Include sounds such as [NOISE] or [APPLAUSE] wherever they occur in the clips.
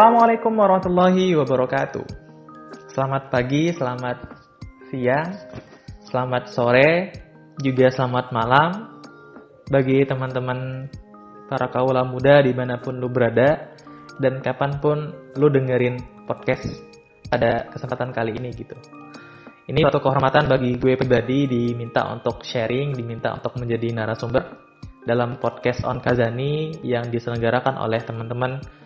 Assalamualaikum warahmatullahi wabarakatuh. Selamat pagi, selamat siang, selamat sore, juga selamat malam bagi teman-teman para kaula muda di mana pun lu berada dan kapan pun lu dengerin podcast pada kesempatan kali ini gitu. Ini suatu kehormatan bagi gue pribadi diminta untuk sharing, diminta untuk menjadi narasumber dalam podcast On Kazani yang diselenggarakan oleh teman-teman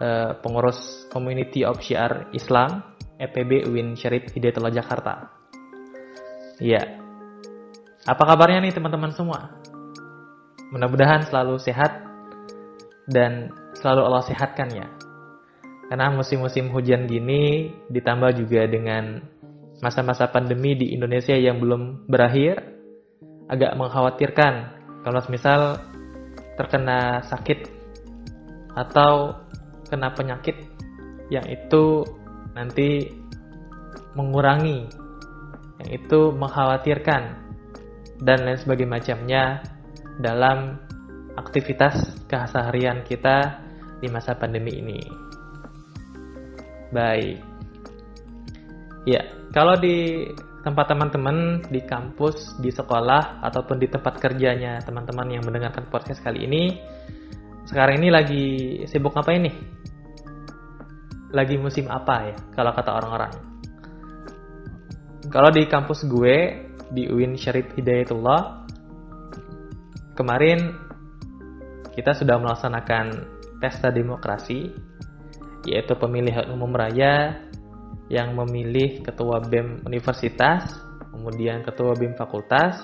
uh, pengurus Community of Syiar Islam EPB UIN Syarif Hidayatullah Jakarta. Iya. Apa kabarnya nih teman-teman semua? Mudah-mudahan selalu sehat dan selalu Allah sehatkan ya. Karena musim-musim hujan gini ditambah juga dengan masa-masa pandemi di Indonesia yang belum berakhir agak mengkhawatirkan kalau misal terkena sakit atau kena penyakit yang itu nanti mengurangi yang itu mengkhawatirkan dan lain sebagainya macamnya dalam aktivitas keseharian kita di masa pandemi ini. Baik. Ya, kalau di tempat teman-teman di kampus, di sekolah ataupun di tempat kerjanya teman-teman yang mendengarkan podcast kali ini, sekarang ini lagi sibuk apa ini? Lagi musim apa ya kalau kata orang-orang? Kalau di kampus gue di UIN Syarif Hidayatullah kemarin kita sudah melaksanakan pesta demokrasi yaitu pemilihan umum raya yang memilih ketua BEM universitas, kemudian ketua BEM fakultas,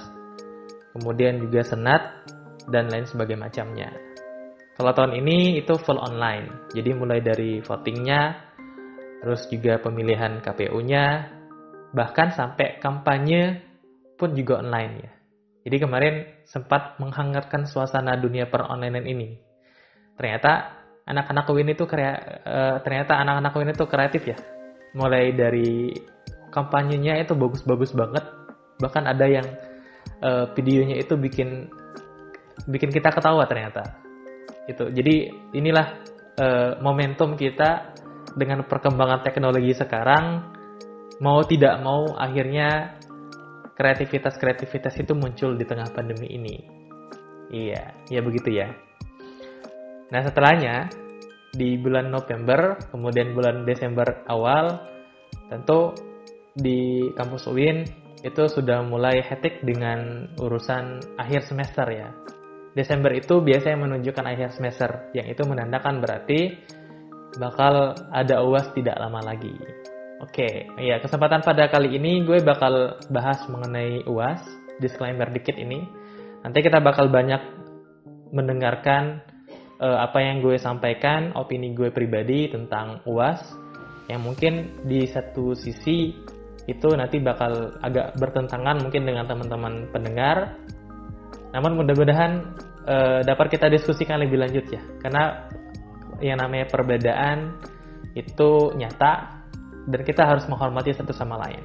kemudian juga senat, dan lain sebagainya macamnya. Kalau tahun ini itu full online, jadi mulai dari votingnya, terus juga pemilihan KPU-nya, bahkan sampai kampanye pun juga online ya. Jadi kemarin sempat menghangatkan suasana dunia per online ini. Ternyata anak-anak UIN itu krea, uh, ternyata anak-anak UIN itu kreatif ya mulai dari kampanyenya itu bagus-bagus banget bahkan ada yang uh, videonya itu bikin bikin kita ketawa ternyata itu jadi inilah uh, momentum kita dengan perkembangan teknologi sekarang. Mau tidak mau akhirnya kreativitas-kreativitas itu muncul di tengah pandemi ini. Iya ya begitu ya. Nah setelahnya di bulan November, kemudian bulan Desember awal, tentu di kampus UIN itu sudah mulai hektik dengan urusan akhir semester ya. Desember itu biasanya menunjukkan akhir semester, yang itu menandakan berarti bakal ada UAS tidak lama lagi. Oke, ya kesempatan pada kali ini gue bakal bahas mengenai UAS, disclaimer dikit ini. Nanti kita bakal banyak mendengarkan uh, apa yang gue sampaikan, opini gue pribadi tentang UAS yang mungkin di satu sisi itu nanti bakal agak bertentangan mungkin dengan teman-teman pendengar. Namun mudah-mudahan uh, dapat kita diskusikan lebih lanjut ya, karena yang namanya perbedaan itu nyata dan kita harus menghormati satu sama lain.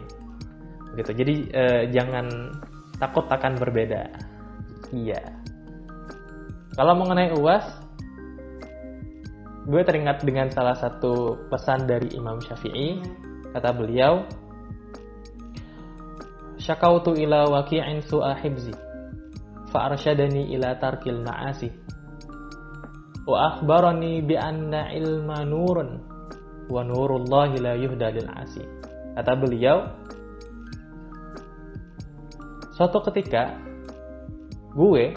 Begitu. Jadi uh, jangan takut akan berbeda. Iya. Kalau mengenai UAS, gue teringat dengan salah satu pesan dari Imam Syafi'i kata beliau syakautu ila waqi'in su'a hibzi fa arsyadani ila tarkil ma'asi wa akhbarani bi anna ilma nurun wa nurullahi la yuhda lil asi kata beliau suatu ketika gue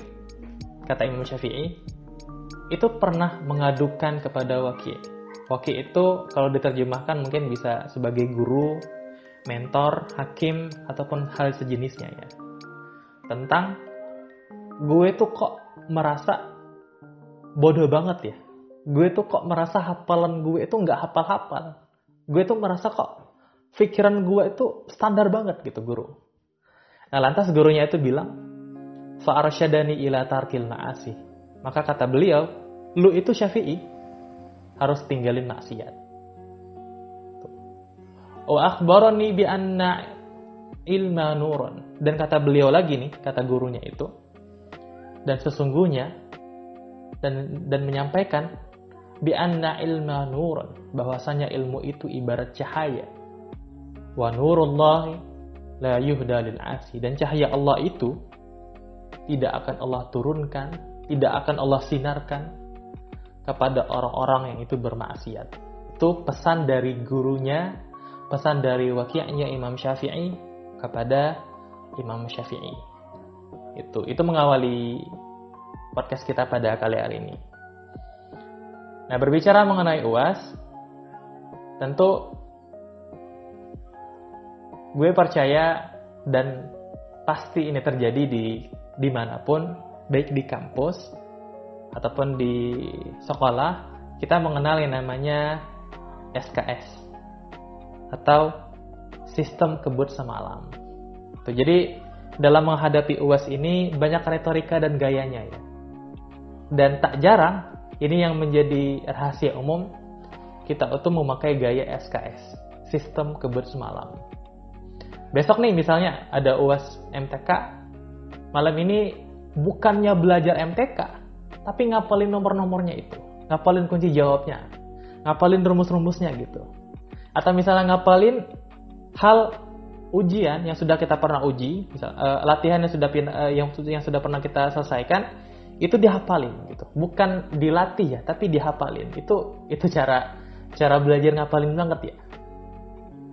kata Imam Syafi'i itu pernah mengadukan kepada waki. Waki itu kalau diterjemahkan mungkin bisa sebagai guru, mentor, hakim, ataupun hal sejenisnya ya. Tentang gue tuh kok merasa bodoh banget ya. Gue tuh kok merasa hafalan gue itu nggak hafal-hafal. Gue tuh merasa kok pikiran gue itu standar banget gitu guru. Nah lantas gurunya itu bilang, Fa'arsyadani ila tarkil ma'asih. Maka kata beliau, lu itu syafi'i harus tinggalin maksiat. Oh akhbarani bi anna ilma nurun. Dan kata beliau lagi nih, kata gurunya itu. Dan sesungguhnya dan dan menyampaikan bi anna ilma nurun bahwasanya ilmu itu ibarat cahaya. Wa nurullahi la yuhda lil asi. Dan cahaya Allah itu tidak akan Allah turunkan tidak akan Allah sinarkan kepada orang-orang yang itu bermaksiat. Itu pesan dari gurunya pesan dari wakilnya Imam Syafi'i kepada Imam Syafi'i itu itu mengawali podcast kita pada kali hari ini Nah, berbicara mengenai UAS, tentu gue percaya dan pasti ini terjadi di di mana pun, baik di kampus ataupun di sekolah, kita mengenal yang namanya SKS atau sistem kebut semalam. Tuh, jadi dalam menghadapi UAS ini banyak retorika dan gayanya ya. Dan tak jarang ini yang menjadi rahasia umum kita itu memakai gaya SKS, sistem kebut semalam. Besok nih misalnya ada UAS MTK, malam ini bukannya belajar MTK, tapi ngapalin nomor-nomornya itu, ngapalin kunci jawabnya, ngapalin rumus-rumusnya gitu. Atau misalnya ngapalin hal ujian yang sudah kita pernah uji, misal, uh, latihan yang sudah uh, yang yang sudah pernah kita selesaikan, itu dihafalin gitu. Bukan dilatih ya tapi dihafalin. Itu itu cara cara belajar ngapalin banget ya?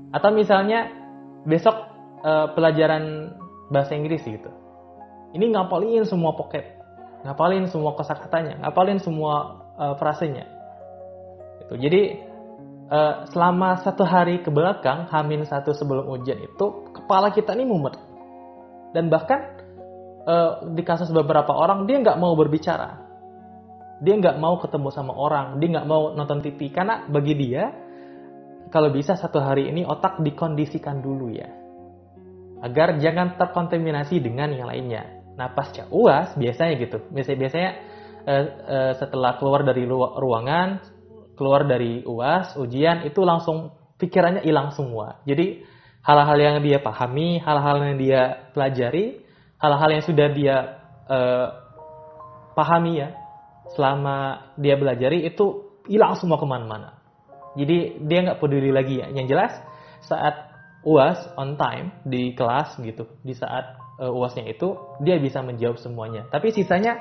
Atau misalnya besok uh, pelajaran bahasa Inggris gitu. Ini ngapalin semua pocket ngapalin semua kosakatanya ngapalin semua uh, frasenya. Itu jadi uh, selama satu hari ke belakang hamin satu sebelum ujian itu kepala kita ini mumet. Dan bahkan uh, di kasus beberapa orang dia nggak mau berbicara. Dia nggak mau ketemu sama orang. Dia nggak mau nonton TV karena bagi dia kalau bisa satu hari ini otak dikondisikan dulu ya. Agar jangan terkontaminasi dengan yang lainnya. Nah pasca uas biasanya gitu. Biasanya biasanya uh, uh, setelah keluar dari ruangan keluar dari uas ujian itu langsung pikirannya hilang semua jadi hal-hal yang dia pahami hal-hal yang dia pelajari hal-hal yang sudah dia uh, pahami ya selama dia belajari itu hilang semua ke mana-mana. Jadi dia nggak peduli lagi ya. Yang jelas saat uas on time di kelas gitu, di saat uh, uasnya itu dia bisa menjawab semuanya. Tapi sisanya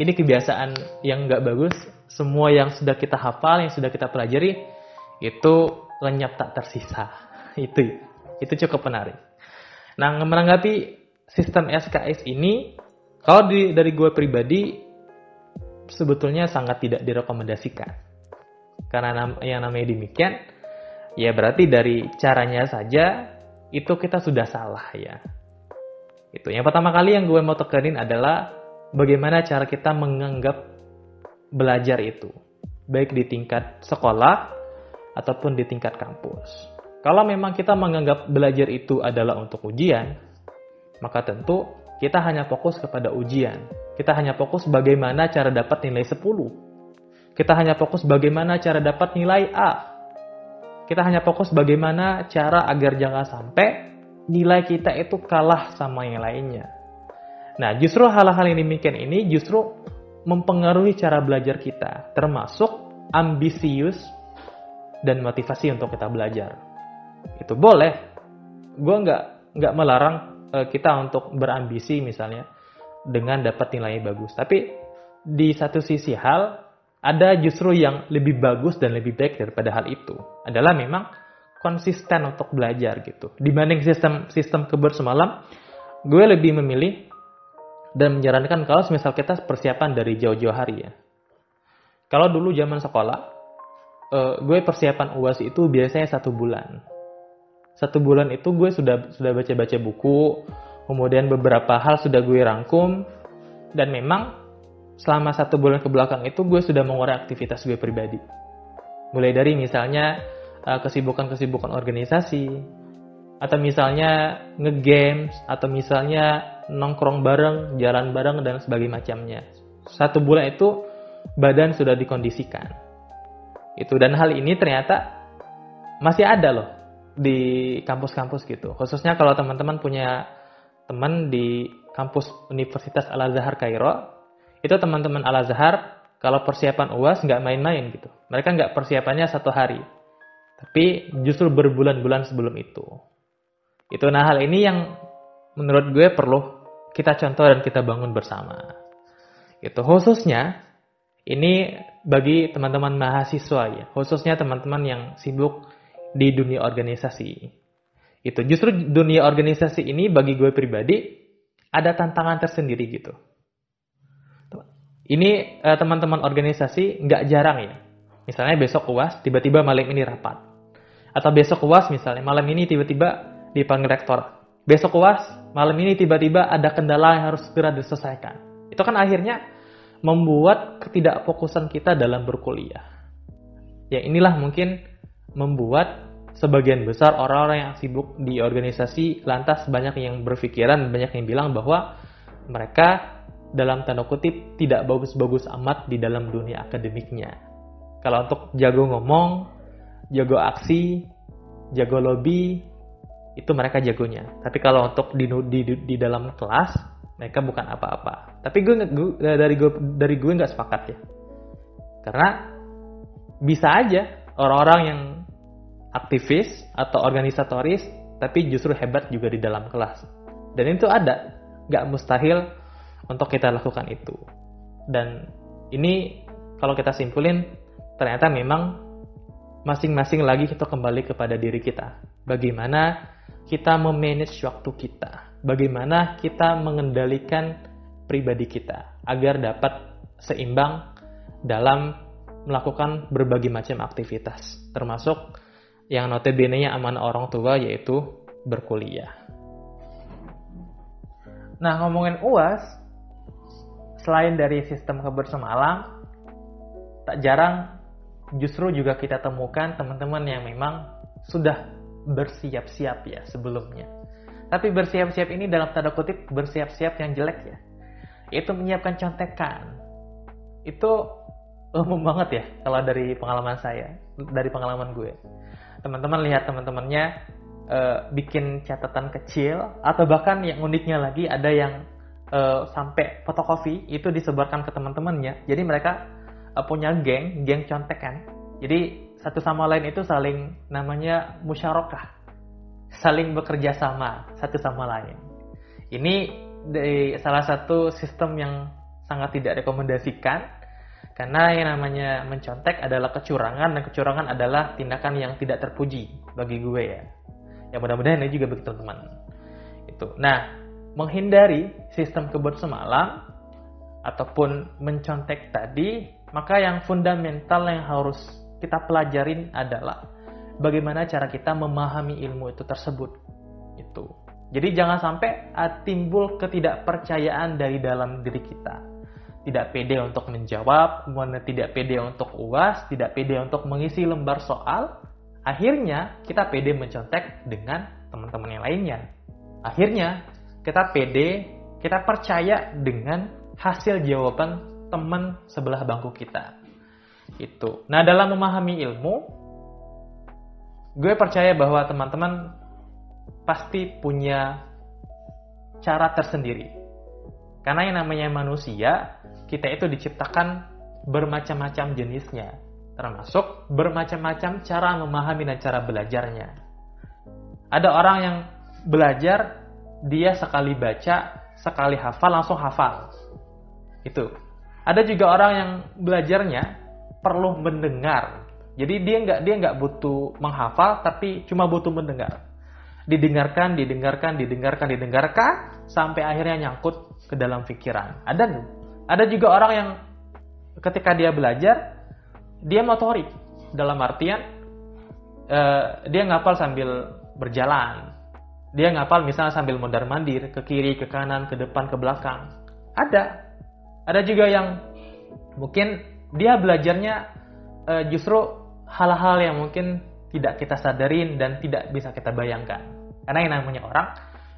ini kebiasaan yang nggak bagus. Semua yang sudah kita hafal, yang sudah kita pelajari itu lenyap tak tersisa. [LAUGHS] itu itu cukup menarik. Nah menanggapi sistem SKS ini kalau di, dari gue pribadi sebetulnya sangat tidak direkomendasikan. Karena yang namanya demikian, ya berarti dari caranya saja itu kita sudah salah ya. Itu yang pertama kali yang gue mau tekanin adalah bagaimana cara kita menganggap belajar itu, baik di tingkat sekolah ataupun di tingkat kampus. Kalau memang kita menganggap belajar itu adalah untuk ujian, maka tentu kita hanya fokus kepada ujian. Kita hanya fokus bagaimana cara dapat nilai 10. Kita hanya fokus bagaimana cara dapat nilai A. Kita hanya fokus bagaimana cara agar jangan sampai nilai kita itu kalah sama yang lainnya. Nah, justru hal-hal yang demikian ini justru mempengaruhi cara belajar kita, termasuk ambisius dan motivasi untuk kita belajar. Itu boleh. Gue nggak nggak melarang uh, kita untuk berambisi misalnya dengan dapat nilai bagus. Tapi di satu sisi hal ada justru yang lebih bagus dan lebih baik daripada hal itu adalah memang konsisten untuk belajar gitu. Dibanding sistem sistem kebut semalam, gue lebih memilih dan menyarankan kalau misal kita persiapan dari jauh-jauh hari ya. Kalau dulu zaman sekolah, uh, gue persiapan UAS itu biasanya satu bulan satu bulan itu gue sudah sudah baca-baca buku, kemudian beberapa hal sudah gue rangkum, dan memang selama satu bulan ke belakang itu gue sudah mengurai aktivitas gue pribadi. Mulai dari misalnya eh, kesibukan-kesibukan organisasi, atau misalnya ngegames, atau misalnya nongkrong bareng, jalan bareng, dan sebagainya macamnya. Satu bulan itu badan sudah dikondisikan. Itu dan hal ini ternyata masih ada loh di kampus-kampus gitu. Khususnya kalau teman-teman punya teman di kampus Universitas Al Azhar Kairo, itu teman-teman Al Azhar kalau persiapan UAS nggak main-main gitu. Mereka nggak persiapannya satu hari, tapi justru berbulan-bulan sebelum itu. Itu nah hal ini yang menurut gue perlu kita contoh dan kita bangun bersama. Itu khususnya ini bagi teman-teman mahasiswa ya, khususnya teman-teman yang sibuk di dunia organisasi. Itu justru dunia organisasi ini bagi gue pribadi ada tantangan tersendiri gitu ini uh, teman-teman organisasi nggak jarang ya. Misalnya besok uas, tiba-tiba malam ini rapat. Atau besok uas misalnya, malam ini tiba-tiba dipanggil rektor. Besok uas, malam ini tiba-tiba ada kendala yang harus segera diselesaikan. Itu kan akhirnya membuat ketidakfokusan kita dalam berkuliah. Ya inilah mungkin membuat sebagian besar orang-orang yang sibuk di organisasi lantas banyak yang berpikiran, banyak yang bilang bahwa mereka dalam tanda kutip tidak bagus-bagus amat di dalam dunia akademiknya. Kalau untuk jago ngomong, jago aksi, jago lobby, itu mereka jagonya. Tapi kalau untuk di, di, di dalam kelas, mereka bukan apa-apa. Tapi gue, gue dari gue dari gue nggak sepakat ya, karena bisa aja orang-orang yang aktivis atau organisatoris, tapi justru hebat juga di dalam kelas. Dan itu ada, nggak mustahil untuk kita lakukan itu. Dan ini kalau kita simpulin ternyata memang masing-masing lagi kita kembali kepada diri kita. Bagaimana kita memanage waktu kita. Bagaimana kita mengendalikan pribadi kita agar dapat seimbang dalam melakukan berbagai macam aktivitas termasuk yang notabene-nya aman orang tua yaitu berkuliah. Nah, ngomongin UAS, selain dari sistem kebersamaan tak jarang justru juga kita temukan teman-teman yang memang sudah bersiap-siap ya sebelumnya. Tapi bersiap-siap ini dalam tanda kutip bersiap-siap yang jelek ya. Itu menyiapkan contekan. Itu umum banget ya kalau dari pengalaman saya, dari pengalaman gue. Teman-teman lihat teman-temannya uh, bikin catatan kecil atau bahkan yang uniknya lagi ada yang uh, sampai fotokopi itu disebarkan ke teman-temannya. Jadi mereka uh, punya geng, geng contekan. Jadi satu sama lain itu saling namanya musyarakah, saling bekerja sama satu sama lain. Ini dari salah satu sistem yang sangat tidak rekomendasikan karena yang namanya mencontek adalah kecurangan dan kecurangan adalah tindakan yang tidak terpuji bagi gue ya. Ya mudah-mudahan ini juga bagi teman-teman. Itu. Nah, menghindari sistem kebut semalam ataupun mencontek tadi, maka yang fundamental yang harus kita pelajarin adalah bagaimana cara kita memahami ilmu itu tersebut. Itu. Jadi jangan sampai timbul ketidakpercayaan dari dalam diri kita. Tidak pede untuk menjawab, tidak pede untuk uas, tidak pede untuk mengisi lembar soal. Akhirnya kita pede mencontek dengan teman-teman yang lainnya. Akhirnya kita pede, kita percaya dengan hasil jawaban teman sebelah bangku kita. Itu. Nah, dalam memahami ilmu, gue percaya bahwa teman-teman pasti punya cara tersendiri. Karena yang namanya manusia, kita itu diciptakan bermacam-macam jenisnya, termasuk bermacam-macam cara memahami dan cara belajarnya. Ada orang yang belajar dia sekali baca, sekali hafal langsung hafal. Itu. Ada juga orang yang belajarnya perlu mendengar. Jadi dia nggak dia nggak butuh menghafal, tapi cuma butuh mendengar. Didengarkan, didengarkan, didengarkan, didengarkan, sampai akhirnya nyangkut ke dalam pikiran. Ada ada juga orang yang ketika dia belajar, dia motorik. Dalam artian, uh, dia ngapal sambil berjalan, dia ngapal misalnya sambil mondar mandir ke kiri, ke kanan, ke depan, ke belakang. Ada. Ada juga yang mungkin dia belajarnya uh, justru hal-hal yang mungkin tidak kita sadarin dan tidak bisa kita bayangkan. Karena yang namanya orang,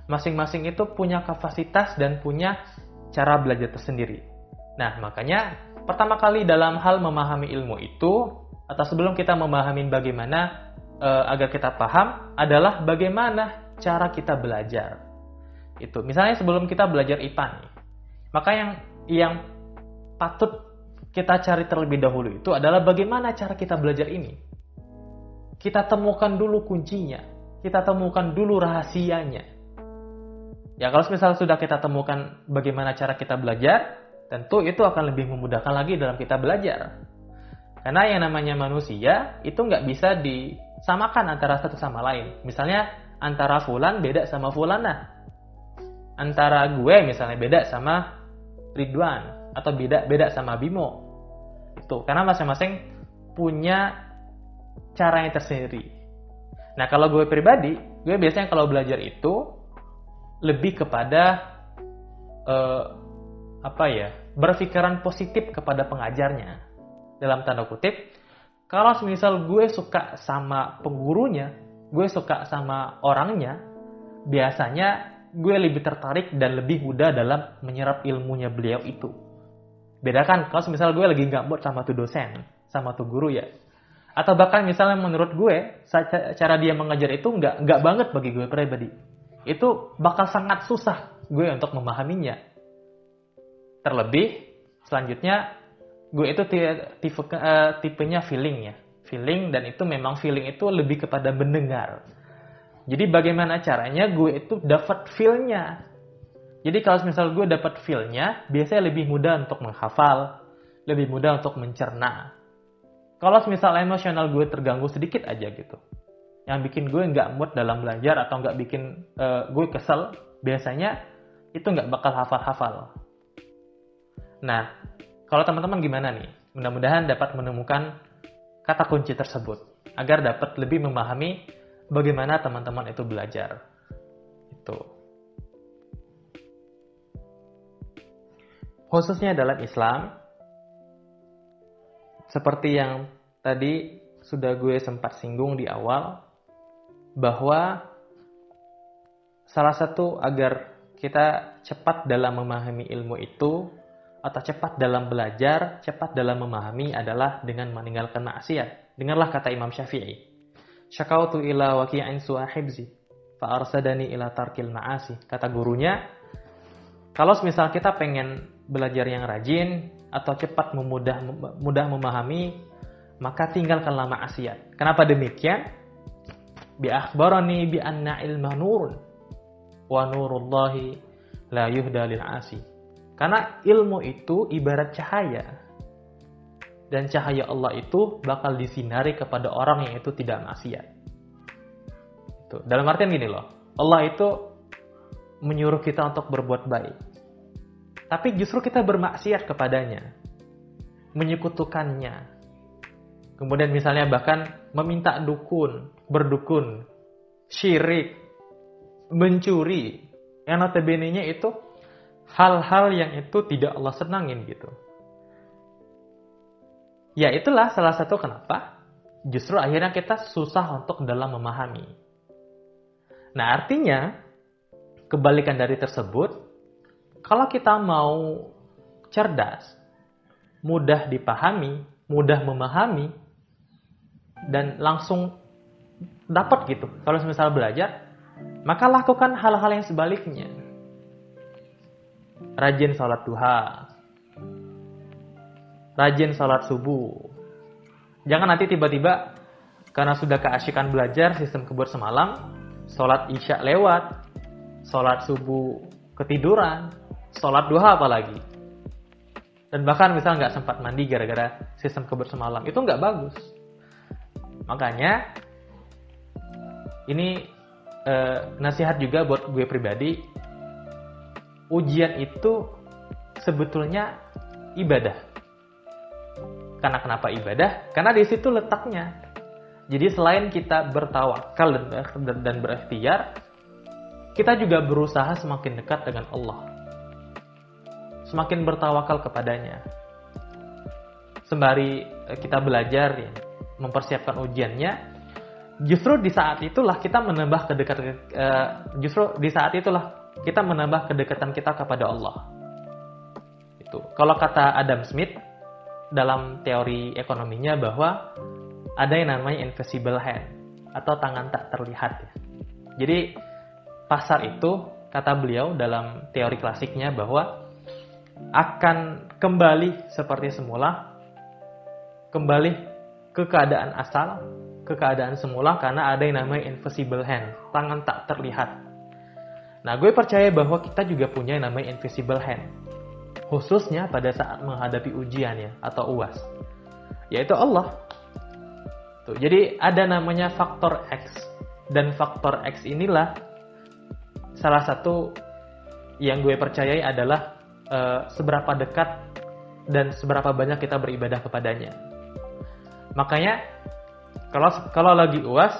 masing-masing itu punya kapasitas dan punya cara belajar tersendiri. Nah, makanya pertama kali dalam hal memahami ilmu itu, atau sebelum kita memahami bagaimana uh, agar kita paham, adalah bagaimana cara kita belajar. Itu. Misalnya sebelum kita belajar IPA nih, maka yang yang patut kita cari terlebih dahulu itu adalah bagaimana cara kita belajar ini. Kita temukan dulu kuncinya, kita temukan dulu rahasianya. Ya kalau misal sudah kita temukan bagaimana cara kita belajar, tentu itu akan lebih memudahkan lagi dalam kita belajar. Karena yang namanya manusia itu nggak bisa disamakan antara satu sama lain. Misalnya antara fulan beda sama fulana. Antara gue misalnya beda sama Ridwan atau beda beda sama Bimo itu karena masing-masing punya cara yang tersendiri. Nah kalau gue pribadi, gue biasanya kalau belajar itu lebih kepada uh, apa ya berpikiran positif kepada pengajarnya dalam tanda kutip. Kalau misal gue suka sama penggurunya, gue suka sama orangnya, biasanya gue lebih tertarik dan lebih mudah dalam menyerap ilmunya beliau itu. Beda kan kalau misal gue lagi mood sama tuh dosen, sama tuh guru ya. Atau bahkan misalnya menurut gue, cara dia mengajar itu nggak nggak banget bagi gue pribadi. Itu bakal sangat susah gue untuk memahaminya. Terlebih, selanjutnya gue itu tipe, uh, tipenya feeling ya. Feeling dan itu memang feeling itu lebih kepada mendengar jadi bagaimana caranya gue itu dapat feel-nya. Jadi kalau misal gue dapat feel-nya, biasanya lebih mudah untuk menghafal, lebih mudah untuk mencerna. Kalau misal emosional gue terganggu sedikit aja gitu, yang bikin gue nggak mood dalam belajar atau nggak bikin uh, gue kesel, biasanya itu nggak bakal hafal-hafal. Nah, kalau teman-teman gimana nih? Mudah-mudahan dapat menemukan kata kunci tersebut agar dapat lebih memahami bagaimana teman-teman itu belajar. Itu. Khususnya dalam Islam, seperti yang tadi sudah gue sempat singgung di awal, bahwa salah satu agar kita cepat dalam memahami ilmu itu, atau cepat dalam belajar, cepat dalam memahami adalah dengan meninggalkan maksiat. Dengarlah kata Imam Syafi'i syakautu ila waqi'in suahibzi fa arsadani ila tarkil ma'asi. Kata gurunya, kalau misal kita pengen belajar yang rajin atau cepat memudah mudah memahami, maka tinggalkanlah maksiat. Kenapa demikian? Bi akhbarani bi anna ilma nurun wa nurullahi la yuhda lil asi. Karena ilmu itu ibarat cahaya dan cahaya Allah itu bakal disinari kepada orang yang itu tidak maksiat. Itu. Dalam artian gini loh, Allah itu menyuruh kita untuk berbuat baik. Tapi justru kita bermaksiat kepadanya. Menyekutukannya. Kemudian misalnya bahkan meminta dukun, berdukun, syirik, mencuri. Yang notabene-nya itu hal-hal yang itu tidak Allah senangin gitu. Ya itulah salah satu kenapa justru akhirnya kita susah untuk dalam memahami. Nah artinya kebalikan dari tersebut, kalau kita mau cerdas, mudah dipahami, mudah memahami, dan langsung dapat gitu. Kalau misal belajar, maka lakukan hal-hal yang sebaliknya. Rajin sholat duha, rajin sholat subuh. Jangan nanti tiba-tiba karena sudah keasyikan belajar sistem kebur semalam, sholat isya lewat, sholat subuh ketiduran, sholat duha apalagi. Dan bahkan misal nggak sempat mandi gara-gara sistem kebur semalam, itu nggak bagus. Makanya ini eh, nasihat juga buat gue pribadi, ujian itu sebetulnya ibadah karena kenapa ibadah? Karena di situ letaknya. Jadi selain kita bertawakal dan, dan berikhtiar, kita juga berusaha semakin dekat dengan Allah. Semakin bertawakal kepadanya. Sembari eh, kita belajar ya, mempersiapkan ujiannya, justru di saat itulah kita menambah kedekatan uh, justru di saat itulah kita menambah kedekatan kita kepada Allah. Itu. Kalau kata Adam Smith, dalam teori ekonominya bahwa ada yang namanya invisible hand atau tangan tak terlihat ya. Jadi pasar itu kata beliau dalam teori klasiknya bahwa akan kembali seperti semula, kembali ke keadaan asal, ke keadaan semula karena ada yang namanya invisible hand, tangan tak terlihat. Nah, gue percaya bahwa kita juga punya yang namanya invisible hand, khususnya pada saat menghadapi ujian ya atau uas, yaitu Allah. Tuh, jadi ada namanya faktor X dan faktor X inilah salah satu yang gue percayai adalah uh, seberapa dekat dan seberapa banyak kita beribadah kepadanya. Makanya kalau kalau lagi uas,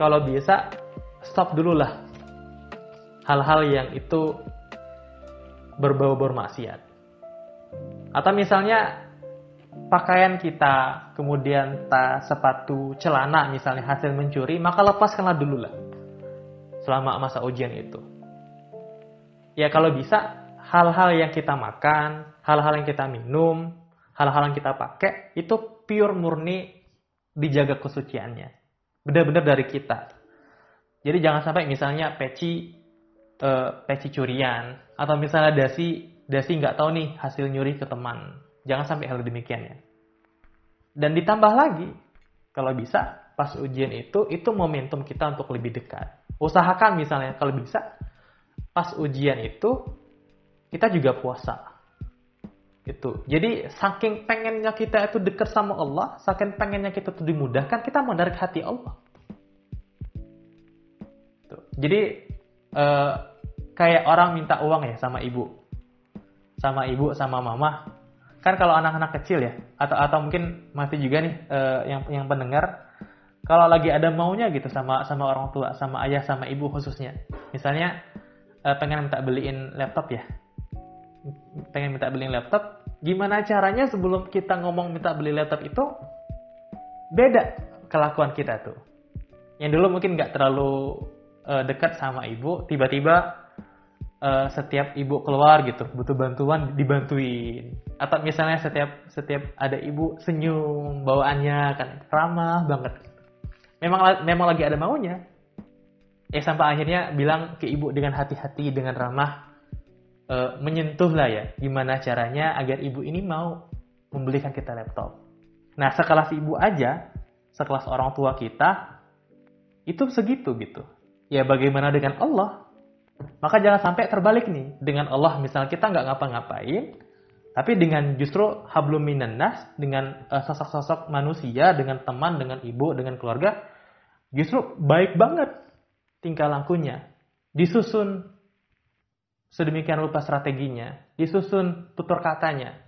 kalau bisa stop dulu lah hal-hal yang itu berbau bermaksiat. Atau misalnya pakaian kita, kemudian tas, sepatu, celana misalnya hasil mencuri, maka lepaskanlah dulu lah selama masa ujian itu. Ya kalau bisa hal-hal yang kita makan, hal-hal yang kita minum, hal-hal yang kita pakai itu pure murni dijaga kesuciannya. Benar-benar dari kita. Jadi jangan sampai misalnya peci uh, peci curian atau misalnya dasi dasi nggak tahu nih hasil nyuri ke teman Jangan sampai hal demikian ya. Dan ditambah lagi, kalau bisa pas ujian itu, itu momentum kita untuk lebih dekat. Usahakan misalnya kalau bisa pas ujian itu kita juga puasa. Itu. Jadi saking pengennya kita itu dekat sama Allah, saking pengennya kita itu dimudahkan, kita menarik hati Allah. Tuh. Jadi uh, kayak orang minta uang ya sama ibu, sama ibu sama mama, kan kalau anak-anak kecil ya atau atau mungkin masih juga nih uh, yang yang pendengar kalau lagi ada maunya gitu sama sama orang tua sama ayah sama ibu khususnya misalnya uh, pengen minta beliin laptop ya pengen minta beliin laptop gimana caranya sebelum kita ngomong minta beli laptop itu? Beda kelakuan kita tuh. Yang dulu mungkin nggak terlalu uh, dekat sama ibu tiba-tiba uh, setiap ibu keluar gitu butuh bantuan dibantuin. Atau misalnya setiap setiap ada ibu senyum bawaannya kan ramah banget. Memang memang lagi ada maunya. Ya sampai akhirnya bilang ke ibu dengan hati-hati dengan ramah uh, menyentuh lah ya gimana caranya agar ibu ini mau membelikan kita laptop nah sekelas ibu aja sekelas orang tua kita itu segitu gitu ya bagaimana dengan Allah maka jangan sampai terbalik nih. Dengan Allah misalnya kita nggak ngapa-ngapain, tapi dengan justru hablum nas, dengan uh, sosok-sosok manusia, dengan teman, dengan ibu, dengan keluarga, justru baik banget tingkah lakunya. Disusun sedemikian rupa strateginya, disusun tutur katanya.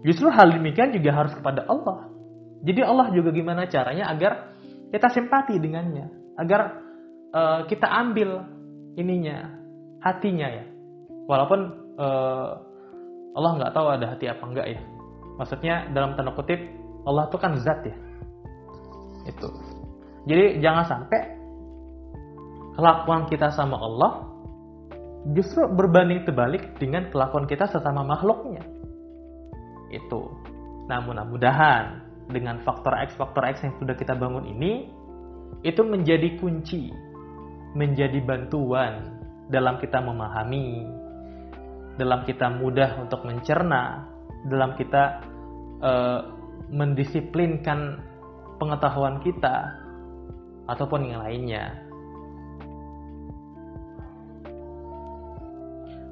Justru hal demikian juga harus kepada Allah. Jadi Allah juga gimana caranya agar kita simpati dengannya, agar uh, kita ambil ininya, hatinya ya. Walaupun uh, Allah nggak tahu ada hati apa enggak ya. Maksudnya dalam tanda kutip Allah itu kan zat ya. Itu. Jadi jangan sampai kelakuan kita sama Allah justru berbanding terbalik dengan kelakuan kita sesama makhluknya. Itu. Namun mudah-mudahan dengan faktor X faktor X yang sudah kita bangun ini itu menjadi kunci, menjadi bantuan dalam kita memahami, dalam kita mudah untuk mencerna, dalam kita uh, mendisiplinkan pengetahuan kita ataupun yang lainnya.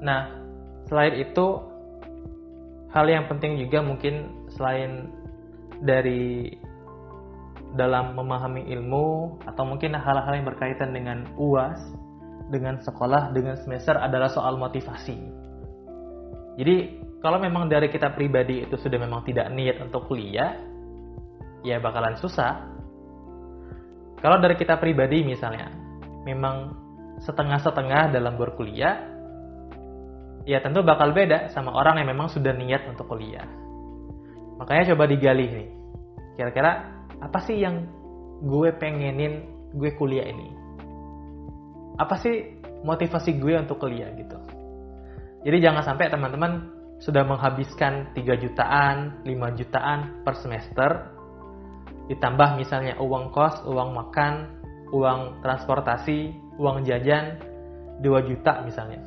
Nah, selain itu hal yang penting juga mungkin selain dari dalam memahami ilmu atau mungkin hal-hal yang berkaitan dengan UAS dengan sekolah, dengan semester adalah soal motivasi. Jadi, kalau memang dari kita pribadi itu sudah memang tidak niat untuk kuliah, ya bakalan susah. Kalau dari kita pribadi misalnya, memang setengah-setengah dalam berkuliah, ya tentu bakal beda sama orang yang memang sudah niat untuk kuliah. Makanya coba digali nih. Kira-kira apa sih yang gue pengenin gue kuliah ini? apa sih motivasi gue untuk kuliah gitu. Jadi jangan sampai teman-teman sudah menghabiskan 3 jutaan, 5 jutaan per semester ditambah misalnya uang kos, uang makan, uang transportasi, uang jajan 2 juta misalnya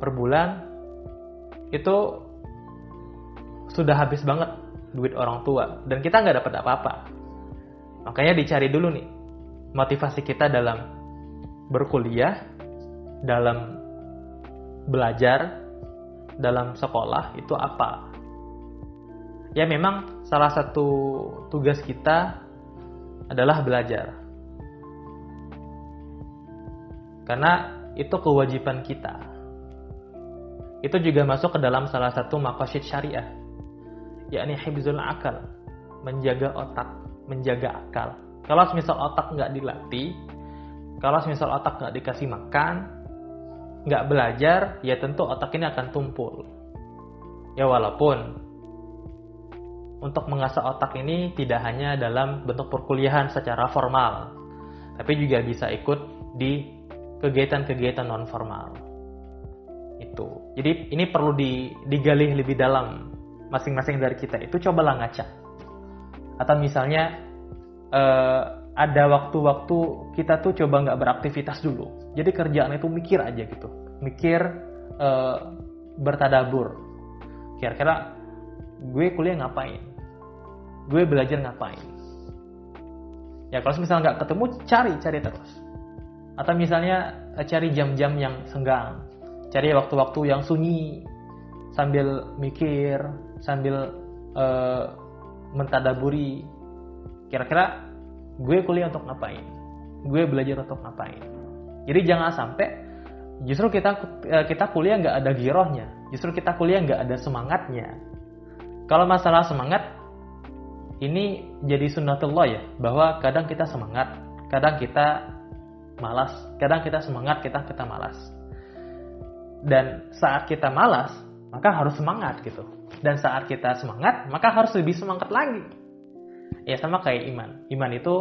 per bulan itu sudah habis banget duit orang tua dan kita nggak dapat apa-apa. Makanya dicari dulu nih motivasi kita dalam berkuliah, dalam belajar, dalam sekolah itu apa. Ya memang salah satu tugas kita adalah belajar. Karena itu kewajiban kita. Itu juga masuk ke dalam salah satu makosid syariah yakni hibzul akal, menjaga otak, menjaga akal. Kalau misal otak nggak dilatih, kalau misal otak nggak dikasih makan, nggak belajar, ya tentu otak ini akan tumpul. Ya walaupun untuk mengasah otak ini tidak hanya dalam bentuk perkuliahan secara formal, tapi juga bisa ikut di kegiatan-kegiatan non formal. Itu. Jadi ini perlu digali lebih dalam masing-masing dari kita itu cobalah ngaca. Atau misalnya uh, ada waktu-waktu kita tuh coba nggak beraktivitas dulu. Jadi kerjaan itu mikir aja gitu, mikir uh, bertadabur. Kira-kira gue kuliah ngapain? Gue belajar ngapain? Ya kalau misalnya nggak ketemu, cari cari terus. Atau misalnya eh, cari jam-jam yang senggang, cari waktu-waktu yang sunyi sambil mikir, sambil uh, mentadaburi. Kira-kira gue kuliah untuk ngapain? Gue belajar untuk ngapain? Jadi jangan sampai justru kita uh, kita kuliah nggak ada girohnya. Justru kita kuliah nggak ada semangatnya. Kalau masalah semangat ini jadi sunnatullah ya bahwa kadang kita semangat kadang kita malas kadang kita semangat kita kita malas dan saat kita malas maka harus semangat gitu dan saat kita semangat, maka harus lebih semangat lagi. Ya sama kayak iman. Iman itu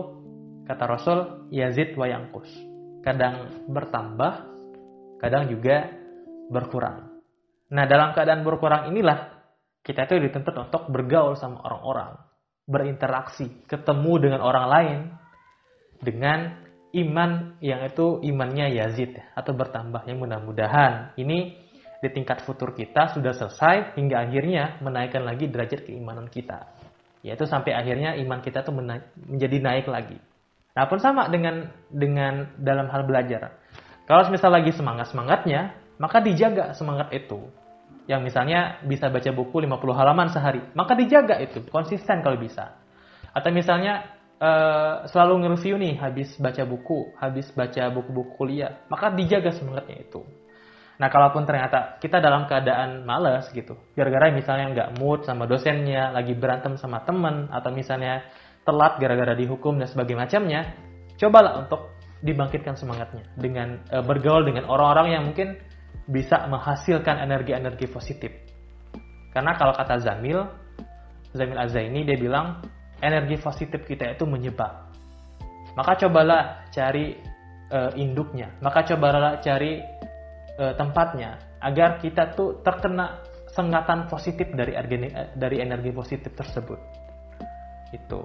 kata Rasul yazid wa yangkus. Kadang bertambah, kadang juga berkurang. Nah, dalam keadaan berkurang inilah kita itu dituntut untuk bergaul sama orang-orang, berinteraksi, ketemu dengan orang lain dengan iman yang itu imannya yazid atau bertambah yang mudah-mudahan ini di tingkat futur kita sudah selesai hingga akhirnya menaikkan lagi derajat keimanan kita. Yaitu sampai akhirnya iman kita tuh menjadi naik lagi. Nah pun sama dengan dengan dalam hal belajar. Kalau misal lagi semangat-semangatnya, maka dijaga semangat itu. Yang misalnya bisa baca buku 50 halaman sehari, maka dijaga itu, konsisten kalau bisa. Atau misalnya uh, selalu nge-review nih habis baca buku, habis baca buku-buku kuliah, maka dijaga semangatnya itu. Nah, kalaupun ternyata kita dalam keadaan males gitu, gara-gara misalnya nggak mood sama dosennya, lagi berantem sama temen, atau misalnya telat gara-gara dihukum dan sebagainya macamnya, cobalah untuk dibangkitkan semangatnya dengan e, bergaul dengan orang-orang yang mungkin bisa menghasilkan energi-energi positif. Karena kalau kata Zamil, Zamil Azaini dia bilang energi positif kita itu menyebar. Maka cobalah cari e, induknya, maka cobalah cari e, tempatnya agar kita tuh terkena sengatan positif dari energi, dari energi positif tersebut. Itu.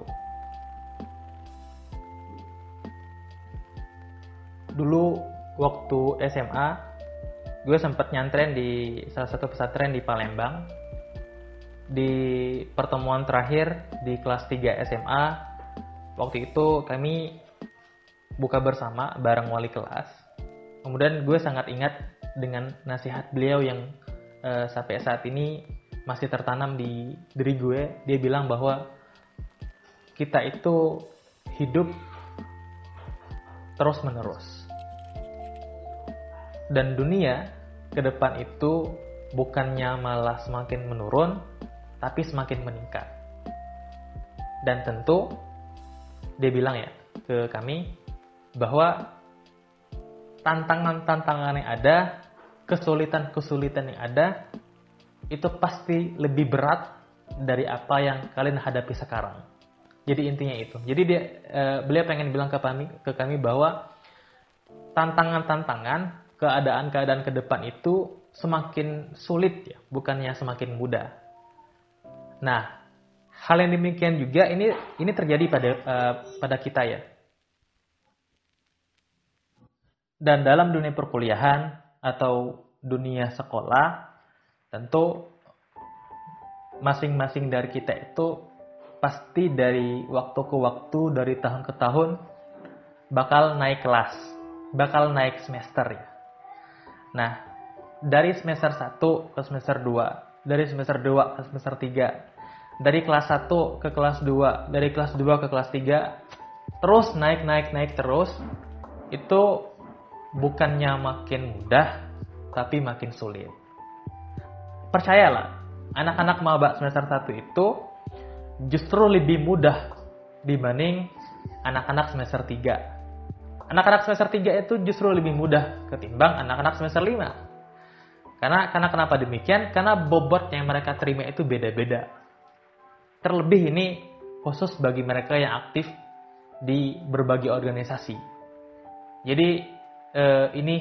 Dulu waktu SMA, gue sempat nyantren di salah satu pesantren di Palembang. Di pertemuan terakhir di kelas 3 SMA, waktu itu kami buka bersama bareng wali kelas. Kemudian gue sangat ingat dengan nasihat beliau yang uh, sampai saat ini masih tertanam di diri gue dia bilang bahwa kita itu hidup terus menerus dan dunia ke depan itu bukannya malah semakin menurun tapi semakin meningkat dan tentu dia bilang ya ke kami bahwa tantangan-tantangan yang ada kesulitan-kesulitan yang ada itu pasti lebih berat dari apa yang kalian hadapi sekarang. Jadi intinya itu. Jadi dia e, beliau pengen bilang ke kami ke kami bahwa tantangan-tantangan, keadaan-keadaan ke depan itu semakin sulit ya, bukannya semakin mudah. Nah, hal yang demikian juga ini ini terjadi pada e, pada kita ya. Dan dalam dunia perkuliahan atau dunia sekolah tentu masing-masing dari kita itu pasti dari waktu ke waktu, dari tahun ke tahun bakal naik kelas, bakal naik semester ya. Nah, dari semester 1 ke semester 2, dari semester 2 ke semester 3, dari kelas 1 ke kelas 2, dari kelas 2 ke kelas 3, terus naik naik naik terus, itu bukannya makin mudah, tapi makin sulit. Percayalah, anak-anak maba semester 1 itu justru lebih mudah dibanding anak-anak semester 3. Anak-anak semester 3 itu justru lebih mudah ketimbang anak-anak semester 5. Karena karena kenapa demikian? Karena bobot yang mereka terima itu beda-beda. Terlebih ini khusus bagi mereka yang aktif di berbagai organisasi. Jadi eh, ini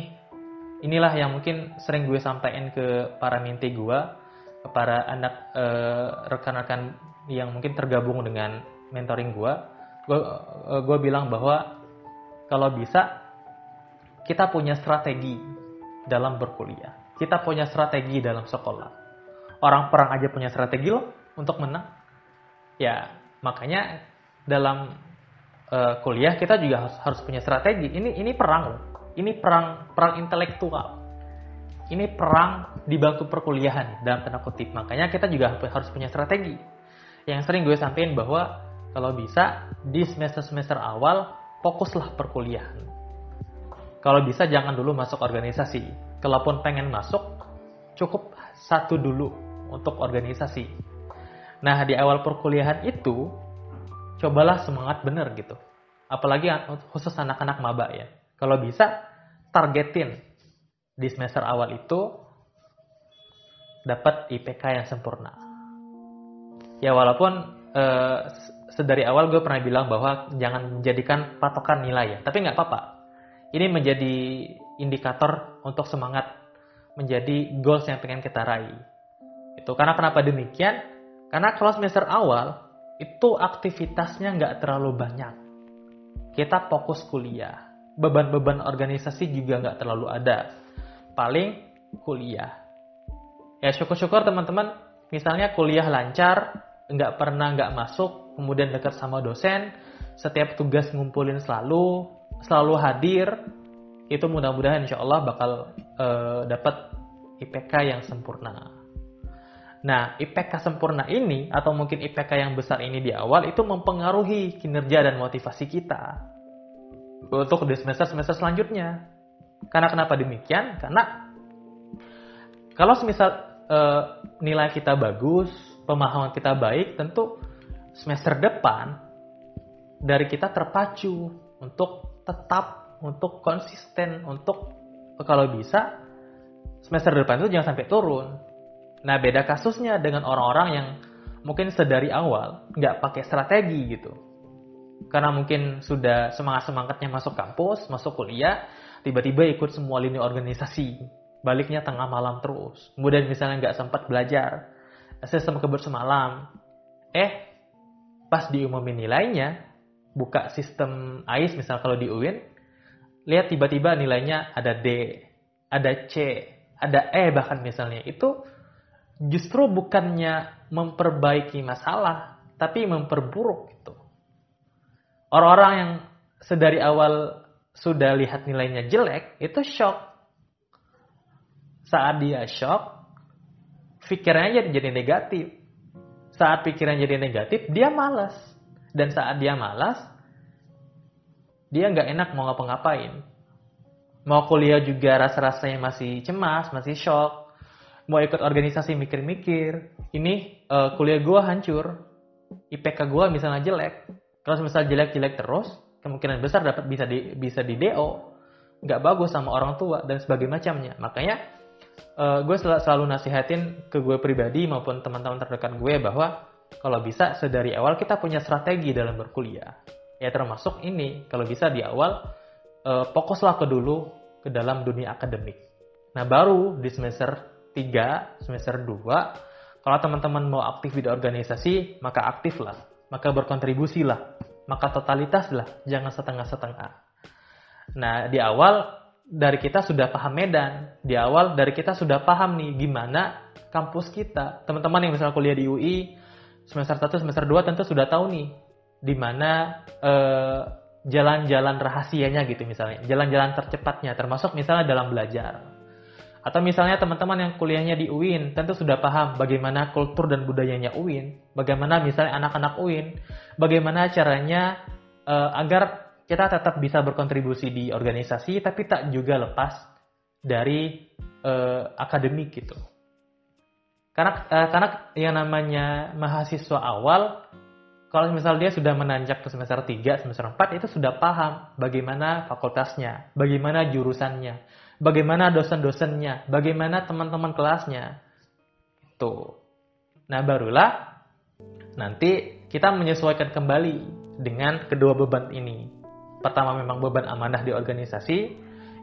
inilah yang mungkin sering gue sampaikan ke para minti gue, ke para anak eh, rekan-rekan yang mungkin tergabung dengan mentoring gue. Gue eh, gue bilang bahwa kalau bisa kita punya strategi dalam berkuliah. Kita punya strategi dalam sekolah. Orang perang aja punya strategi loh untuk menang. Ya, makanya dalam uh, kuliah kita juga harus, harus punya strategi. Ini ini perang loh. Ini perang perang intelektual. Ini perang di bangku perkuliahan dalam tanda kutip. Makanya kita juga harus punya strategi. Yang sering gue sampaikan bahwa kalau bisa di semester-semester awal fokuslah perkuliahan. Kalau bisa jangan dulu masuk organisasi. Kalaupun pengen masuk, cukup satu dulu untuk organisasi. Nah, di awal perkuliahan itu, cobalah semangat bener gitu. Apalagi khusus anak-anak maba ya. Kalau bisa, targetin di semester awal itu dapat IPK yang sempurna. Ya walaupun eh, sedari awal gue pernah bilang bahwa jangan menjadikan patokan nilai ya, tapi nggak apa-apa. Ini menjadi indikator untuk semangat menjadi goals yang pengen kita raih. Itu karena kenapa demikian? Karena kalau semester awal itu aktivitasnya nggak terlalu banyak. Kita fokus kuliah, beban-beban organisasi juga nggak terlalu ada. Paling kuliah. Ya syukur-syukur teman-teman, misalnya kuliah lancar, nggak pernah nggak masuk, kemudian dekat sama dosen, setiap tugas ngumpulin selalu, selalu hadir, itu mudah-mudahan insya Allah bakal uh, dapat IPK yang sempurna. Nah, IPK sempurna ini atau mungkin IPK yang besar ini di awal itu mempengaruhi kinerja dan motivasi kita untuk di semester-semester selanjutnya. Karena kenapa demikian? Karena kalau semisal e, nilai kita bagus, pemahaman kita baik, tentu semester depan dari kita terpacu untuk tetap, untuk konsisten, untuk kalau bisa semester depan itu jangan sampai turun. Nah beda kasusnya dengan orang-orang yang mungkin sedari awal nggak pakai strategi gitu karena mungkin sudah semangat-semangatnya masuk kampus, masuk kuliah, tiba-tiba ikut semua lini organisasi. Baliknya tengah malam terus. Kemudian misalnya nggak sempat belajar sistem kebersemalam. Eh, pas diumumin nilainya, buka sistem AIS misal kalau di UIN, lihat tiba-tiba nilainya ada D, ada C, ada E bahkan misalnya. Itu justru bukannya memperbaiki masalah, tapi memperburuk gitu. Orang-orang yang sedari awal sudah lihat nilainya jelek, itu shock. Saat dia shock, pikirannya jadi negatif. Saat pikirannya jadi negatif, dia malas. Dan saat dia malas, dia nggak enak mau ngapa-ngapain. Mau kuliah juga rasa-rasanya masih cemas, masih shock. Mau ikut organisasi mikir-mikir. Ini uh, kuliah gue hancur. IPK gue misalnya jelek kalau misal jelek-jelek terus, kemungkinan besar dapat bisa di bisa di DO, nggak bagus sama orang tua dan sebagainya macamnya. Makanya uh, gue sel selalu nasihatin ke gue pribadi maupun teman-teman terdekat gue bahwa kalau bisa sedari awal kita punya strategi dalam berkuliah. Ya termasuk ini, kalau bisa di awal uh, fokuslah ke dulu ke dalam dunia akademik. Nah baru di semester 3, semester 2, kalau teman-teman mau aktif di organisasi, maka aktiflah. Maka berkontribusilah, maka totalitaslah, jangan setengah-setengah. Nah, di awal dari kita sudah paham medan. Di awal dari kita sudah paham nih gimana kampus kita. Teman-teman yang misalnya kuliah di UI semester 1 semester 2 tentu sudah tahu nih di mana eh, jalan-jalan rahasianya gitu misalnya jalan-jalan tercepatnya termasuk misalnya dalam belajar atau misalnya teman-teman yang kuliahnya di UIN tentu sudah paham bagaimana kultur dan budayanya UIN, bagaimana misalnya anak-anak UIN, bagaimana caranya uh, agar kita tetap bisa berkontribusi di organisasi tapi tak juga lepas dari uh, akademik gitu. Karena uh, karena yang namanya mahasiswa awal kalau misal dia sudah menanjak ke semester 3, semester 4 itu sudah paham bagaimana fakultasnya, bagaimana jurusannya, bagaimana dosen-dosennya, bagaimana teman-teman kelasnya. Itu. Nah, barulah nanti kita menyesuaikan kembali dengan kedua beban ini. Pertama memang beban amanah di organisasi,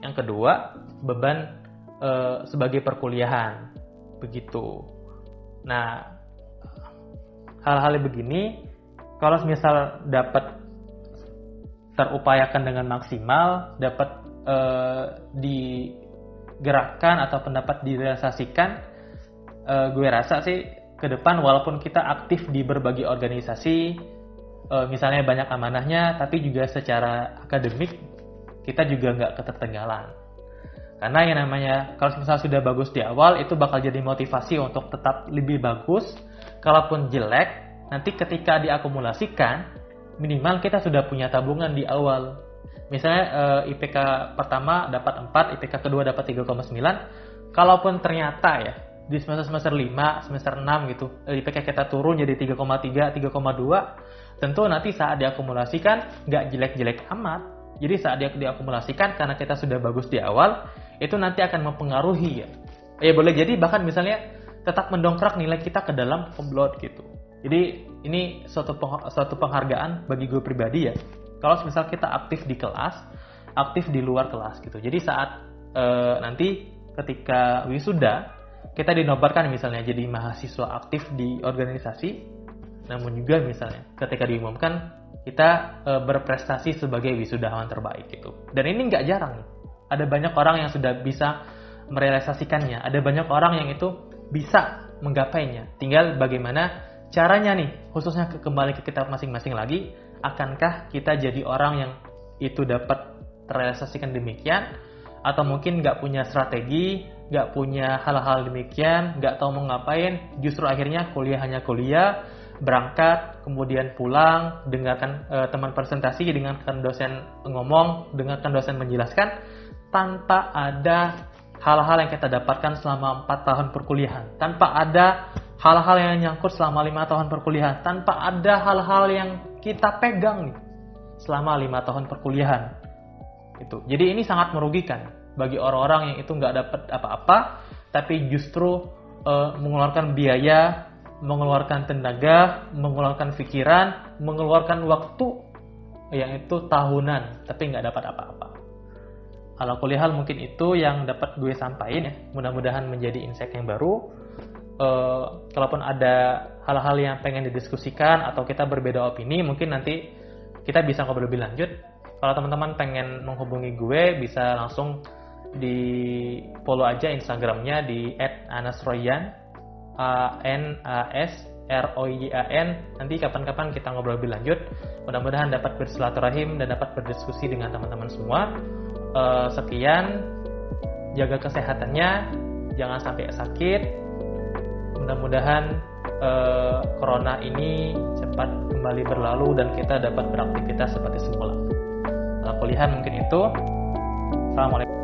yang kedua beban e, sebagai perkuliahan. Begitu. Nah, hal-hal begini kalau misal dapat terupayakan dengan maksimal, dapat uh, digerakkan atau pendapat direalisasikan, uh, gue rasa sih ke depan walaupun kita aktif di berbagai organisasi, uh, misalnya banyak amanahnya, tapi juga secara akademik kita juga nggak ketertinggalan. Karena yang namanya kalau misalnya sudah bagus di awal itu bakal jadi motivasi untuk tetap lebih bagus. Kalaupun jelek, nanti ketika diakumulasikan minimal kita sudah punya tabungan di awal misalnya eh, IPK pertama dapat 4, IPK kedua dapat 3,9. Kalaupun ternyata ya di semester semester 5, semester 6 gitu, eh, IPK kita turun jadi 3,3, 3,2, tentu nanti saat diakumulasikan nggak jelek-jelek amat. Jadi saat dia diakumulasikan karena kita sudah bagus di awal, itu nanti akan mempengaruhi ya. Ya boleh jadi bahkan misalnya tetap mendongkrak nilai kita ke dalam komplot gitu. Jadi ini suatu suatu penghargaan bagi gue pribadi ya kalau misal kita aktif di kelas, aktif di luar kelas gitu. Jadi saat e, nanti ketika wisuda kita dinobatkan misalnya jadi mahasiswa aktif di organisasi, namun juga misalnya ketika diumumkan kita e, berprestasi sebagai wisudawan terbaik gitu. Dan ini nggak jarang. Ada banyak orang yang sudah bisa merealisasikannya. Ada banyak orang yang itu bisa menggapainya. Tinggal bagaimana caranya nih, khususnya ke, kembali ke kita masing-masing lagi akankah kita jadi orang yang itu dapat terrealisasikan demikian? Atau mungkin nggak punya strategi, nggak punya hal-hal demikian, nggak tahu mau ngapain, justru akhirnya kuliah hanya kuliah, berangkat, kemudian pulang, dengarkan e, teman presentasi, dengarkan dosen ngomong, dengarkan dosen menjelaskan, tanpa ada hal-hal yang kita dapatkan selama 4 tahun perkuliahan, tanpa ada hal-hal yang nyangkut selama lima tahun perkuliahan, tanpa ada hal-hal yang kita pegang nih selama lima tahun perkuliahan. Itu. Jadi ini sangat merugikan bagi orang-orang yang itu nggak dapat apa-apa, tapi justru uh, mengeluarkan biaya, mengeluarkan tenaga, mengeluarkan pikiran, mengeluarkan waktu yang itu tahunan, tapi nggak dapat apa-apa. Kalau kuliah mungkin itu yang dapat gue sampaikan ya. Mudah-mudahan menjadi insight yang baru uh, kalaupun ada hal-hal yang pengen didiskusikan atau kita berbeda opini, mungkin nanti kita bisa ngobrol lebih lanjut. Kalau teman-teman pengen menghubungi gue, bisa langsung di follow aja Instagramnya di @anasroyan a n a s r o y a n. Nanti kapan-kapan kita ngobrol lebih lanjut. Mudah-mudahan dapat bersilaturahim dan dapat berdiskusi dengan teman-teman semua. Uh, sekian, jaga kesehatannya, jangan sampai sakit, mudah-mudahan uh, corona ini cepat kembali berlalu dan kita dapat beraktivitas seperti semula. Kalau kuliah mungkin itu. Assalamualaikum.